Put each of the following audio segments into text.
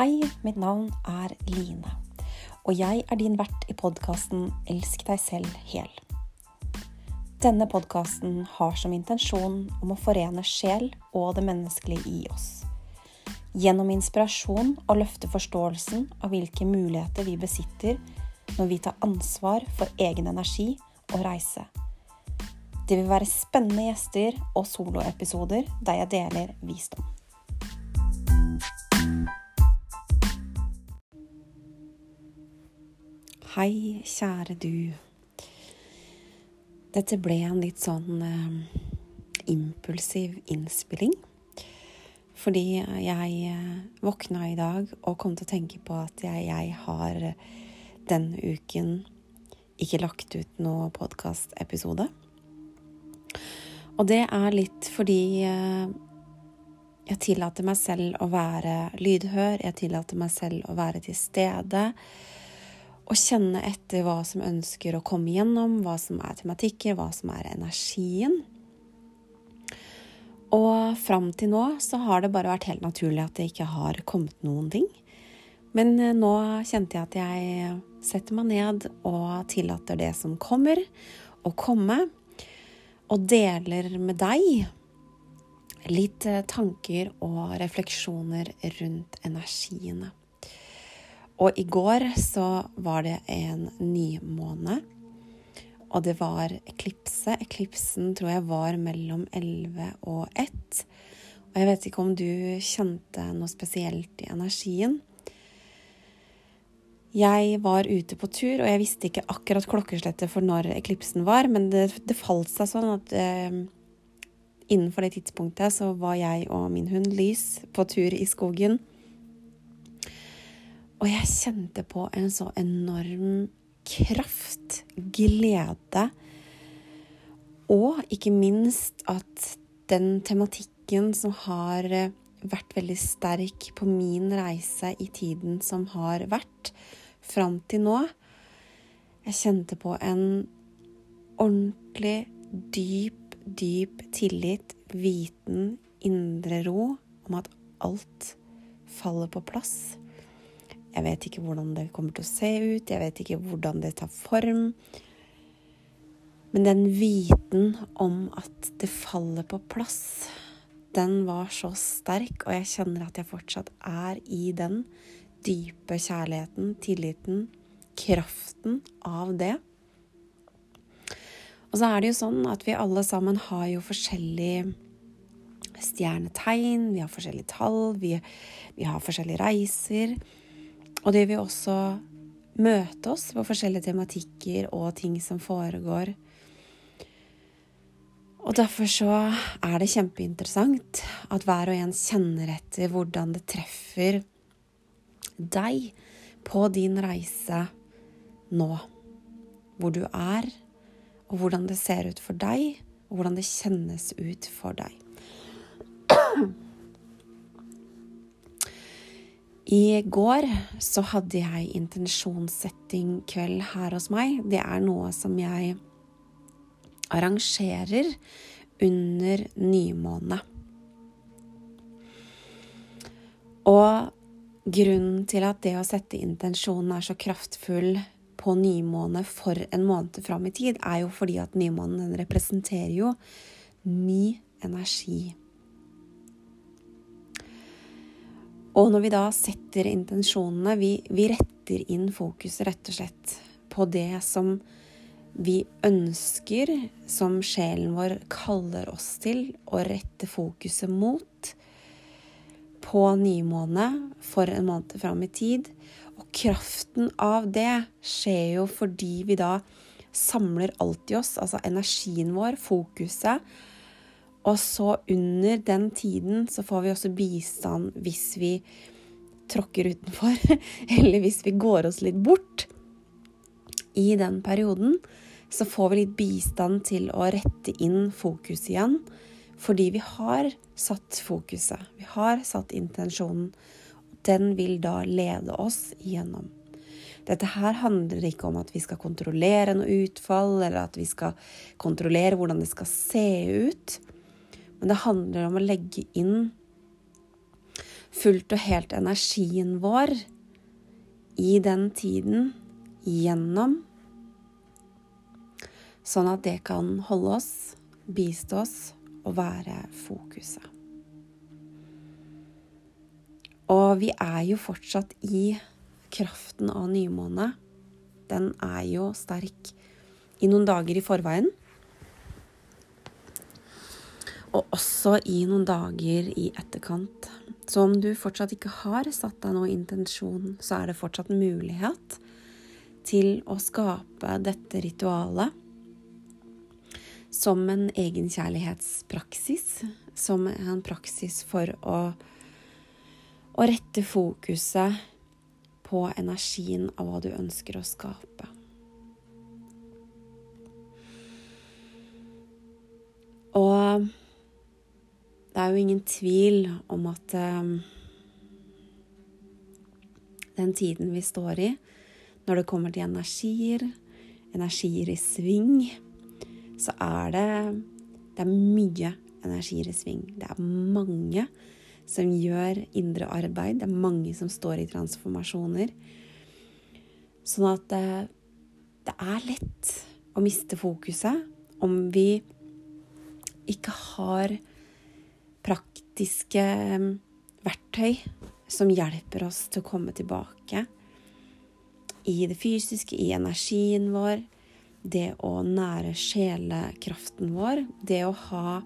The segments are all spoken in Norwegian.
Hei, mitt navn er Line, og jeg er din vert i podkasten Elsk deg selv hel. Denne podkasten har som intensjon om å forene sjel og det menneskelige i oss. Gjennom inspirasjon å løfte forståelsen av hvilke muligheter vi besitter når vi tar ansvar for egen energi og reise. Det vil være spennende gjester og soloepisoder der jeg deler visdom. Hei, kjære du. Dette ble en litt sånn eh, impulsiv innspilling. Fordi jeg eh, våkna i dag og kom til å tenke på at jeg, jeg har denne uken ikke lagt ut noe podkastepisode. Og det er litt fordi eh, jeg tillater meg selv å være lydhør, jeg tillater meg selv å være til stede og kjenne etter hva som ønsker å komme gjennom, hva som er tematikker, hva som er energien. Og fram til nå så har det bare vært helt naturlig at det ikke har kommet noen ting. Men eh, nå kjente jeg at jeg setter meg ned og tillater det som kommer, å komme. Og deler med deg litt eh, tanker og refleksjoner rundt energiene. Og i går så var det en nymåne. Og det var eklipse. Eklipsen tror jeg var mellom 11 og 1. Og jeg vet ikke om du kjente noe spesielt i energien. Jeg var ute på tur, og jeg visste ikke akkurat klokkeslettet for når eklipsen var, men det, det falt seg sånn at eh, innenfor det tidspunktet så var jeg og min hund Lys på tur i skogen. Og jeg kjente på en så enorm kraft, glede, og ikke minst at den tematikken som har vært veldig sterk på min reise i tiden som har vært, fram til nå Jeg kjente på en ordentlig dyp, dyp tillit, viten, indre ro om at alt faller på plass. Jeg vet ikke hvordan det kommer til å se ut, jeg vet ikke hvordan det tar form. Men den viten om at det faller på plass, den var så sterk, og jeg kjenner at jeg fortsatt er i den dype kjærligheten, tilliten, kraften av det. Og så er det jo sånn at vi alle sammen har jo forskjellige stjernetegn, vi har forskjellige tall, vi, vi har forskjellige reiser. Og det vil også møte oss på forskjellige tematikker og ting som foregår. Og derfor så er det kjempeinteressant at hver og en kjenner etter hvordan det treffer deg på din reise nå. Hvor du er, og hvordan det ser ut for deg, og hvordan det kjennes ut for deg. I går så hadde jeg intensjonssetting kveld her hos meg. Det er noe som jeg arrangerer under nymåne. Og grunnen til at det å sette intensjonen er så kraftfull på nymåne for en måned fram i tid, er jo fordi at nymånen representerer jo ny energi. Og når vi da setter intensjonene, vi, vi retter inn fokuset rett og slett på det som vi ønsker, som sjelen vår kaller oss til å rette fokuset mot på nymåne for en måned fram i tid. Og kraften av det skjer jo fordi vi da samler alt i oss, altså energien vår, fokuset, og så under den tiden så får vi også bistand hvis vi tråkker utenfor, eller hvis vi går oss litt bort. I den perioden så får vi litt bistand til å rette inn fokus igjen, fordi vi har satt fokuset. Vi har satt intensjonen. Den vil da lede oss igjennom. Dette her handler ikke om at vi skal kontrollere noe utfall, eller at vi skal kontrollere hvordan det skal se ut. Men det handler om å legge inn fullt og helt energien vår i den tiden gjennom, sånn at det kan holde oss, bistå oss og være fokuset. Og vi er jo fortsatt i kraften av nymåne. Den er jo sterk i noen dager i forveien. Og også i noen dager i etterkant. Så om du fortsatt ikke har satt deg noen intensjon, så er det fortsatt en mulighet til å skape dette ritualet som en egenkjærlighetspraksis. Som en praksis for å, å rette fokuset på energien av hva du ønsker å skape. Og det er jo ingen tvil om at um, den tiden vi står i, når det kommer til energier, energier i sving, så er det, det er mye energier i sving. Det er mange som gjør indre arbeid. Det er mange som står i transformasjoner. Sånn at det, det er lett å miste fokuset om vi ikke har praktiske um, verktøy som hjelper oss til å komme tilbake i det fysiske, i energien vår, det å nære sjelekraften vår, det å ha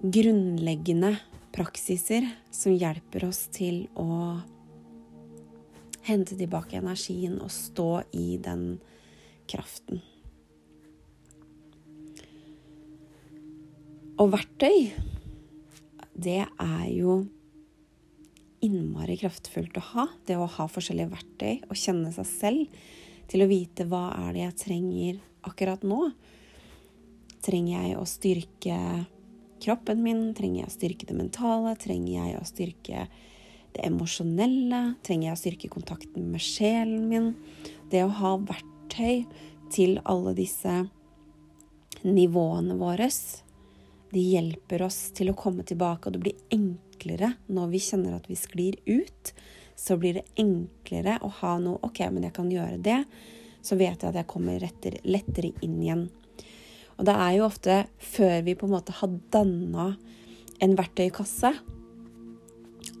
grunnleggende praksiser som hjelper oss til å hente tilbake energien og stå i den kraften. Og verktøy, det er jo innmari kraftfullt å ha. Det å ha forskjellige verktøy og kjenne seg selv til å vite hva er det jeg trenger akkurat nå. Trenger jeg å styrke kroppen min? Trenger jeg å styrke det mentale? Trenger jeg å styrke det emosjonelle? Trenger jeg å styrke kontakten med sjelen min? Det å ha verktøy til alle disse nivåene våre, de hjelper oss til å komme tilbake, og det blir enklere når vi kjenner at vi sklir ut så blir det enklere å ha noe OK, men jeg kan gjøre det. Så vet jeg at jeg kommer retter, lettere inn igjen. Og det er jo ofte før vi på en måte har danna en verktøykasse,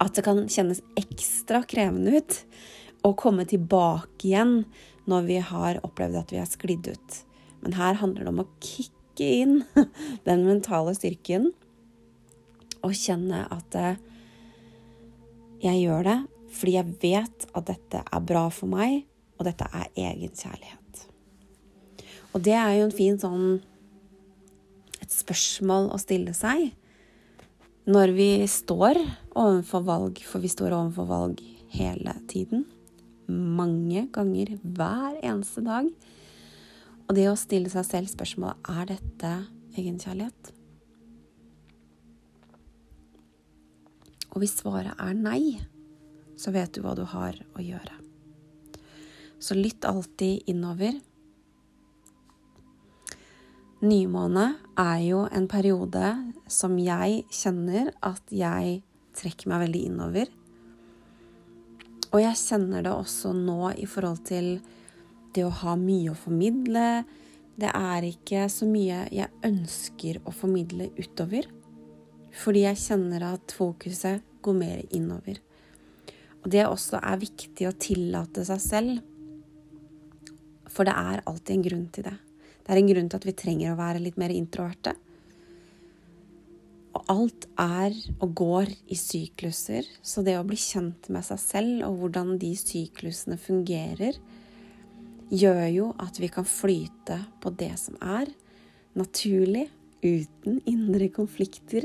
at det kan kjennes ekstra krevende ut å komme tilbake igjen når vi har opplevd at vi har sklidd ut. Men her handler det om å kicke inn den mentale styrken og kjenne at eh, jeg gjør det fordi jeg vet at dette er bra for meg, og dette er egenkjærlighet. Og det er jo en fin sånn et spørsmål å stille seg når vi står overfor valg, for vi står overfor valg hele tiden. Mange ganger hver eneste dag. Og det å stille seg selv spørsmålet er dette egenkjærlighet. Og hvis svaret er nei, så vet du hva du har å gjøre. Så lytt alltid innover. Nymåne er jo en periode som jeg kjenner at jeg trekker meg veldig innover. Og jeg kjenner det også nå i forhold til det å ha mye å formidle. Det er ikke så mye jeg ønsker å formidle utover. Fordi jeg kjenner at fokuset går mer innover. Og det også er viktig å tillate seg selv. For det er alltid en grunn til det. Det er en grunn til at vi trenger å være litt mer introverte. Og alt er og går i sykluser, så det å bli kjent med seg selv og hvordan de syklusene fungerer, gjør jo at vi kan flyte på det som er naturlig, uten indre konflikter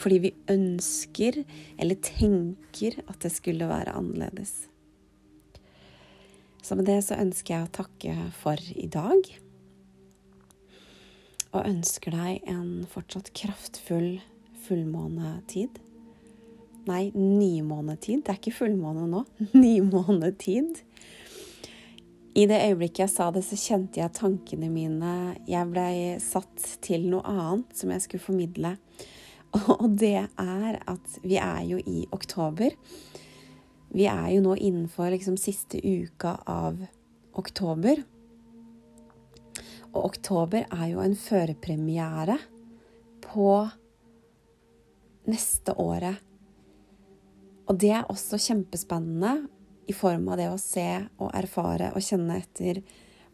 fordi vi ønsker eller tenker at det skulle være annerledes. Så med det så ønsker jeg å takke for i dag. Og ønsker deg en fortsatt kraftfull fullmånetid. Nei, nymånetid. Det er ikke fullmåne nå. Nymånetid. I det øyeblikket jeg sa det, så kjente jeg tankene mine Jeg blei satt til noe annet som jeg skulle formidle. Og det er at vi er jo i oktober. Vi er jo nå innenfor liksom siste uka av oktober. Og oktober er jo en førepremiere på neste året. Og det er også kjempespennende i form av det å se og erfare og kjenne etter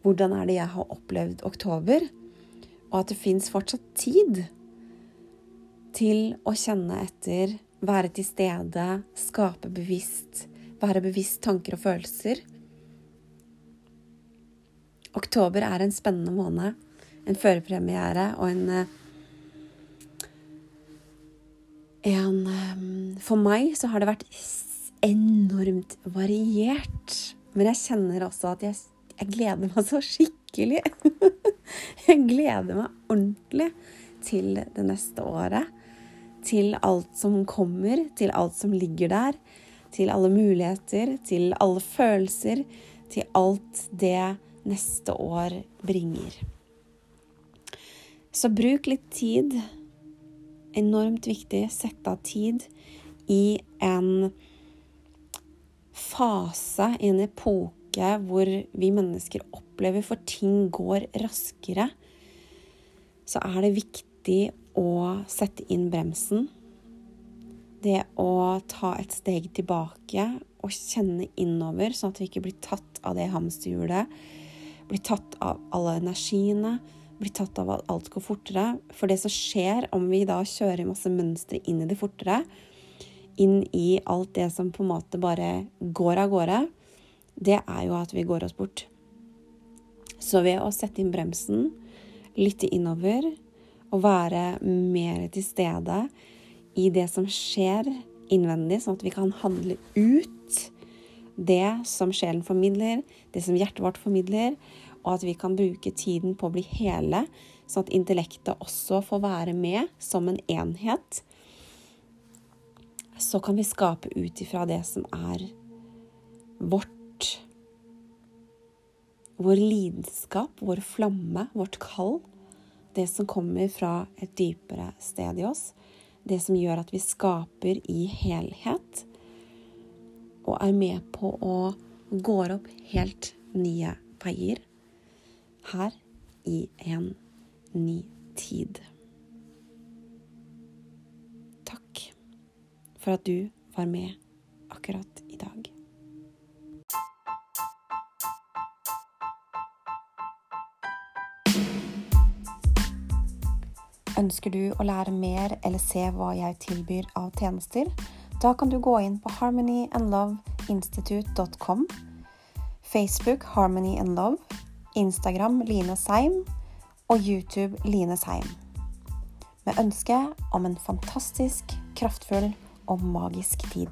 hvordan er det jeg har opplevd oktober, og at det fins fortsatt tid til å kjenne etter, være til stede, skape bevisst, være bevisst tanker og følelser. Oktober er en spennende måned. En førepremiere og en eh, en eh, For meg så har det vært enormt variert. Men jeg kjenner også at jeg, jeg gleder meg så skikkelig. jeg gleder meg ordentlig til det neste året. Til alt som kommer, til alt som ligger der. Til alle muligheter, til alle følelser. Til alt det neste år bringer. Så bruk litt tid. Enormt viktig. Sett av tid i en fase, i en epoke hvor vi mennesker opplever for ting går raskere, så er det viktig å sette inn bremsen. Det å ta et steg tilbake og kjenne innover, sånn at vi ikke blir tatt av det hamsterhjulet. Blir tatt av alle energiene. Blir tatt av at alt går fortere. For det som skjer om vi da kjører masse mønstre inn i det fortere, inn i alt det som på en måte bare går av gårde, det er jo at vi går oss bort. Så ved å sette inn bremsen, lytte innover og være mer til stede i det som skjer innvendig, sånn at vi kan handle ut det som sjelen formidler, det som hjertet vårt formidler, og at vi kan bruke tiden på å bli hele, sånn at intellektet også får være med som en enhet så kan vi skape ut ifra det som er vårt Vår lidenskap, vår flamme, vårt kall. Det som kommer fra et dypere sted i oss. Det som gjør at vi skaper i helhet. Og er med på å gå opp helt nye veier her i en ny tid. For at du var med akkurat i dag. Ønsker du å lære mer eller se hva jeg tilbyr av tjenester? Da kan du gå inn på harmonyandloveinstitute.com, Facebook Harmony and Love, Instagram Line Seim og YouTube Line Seim. Med ønske om en fantastisk, kraftfull og magisk tid.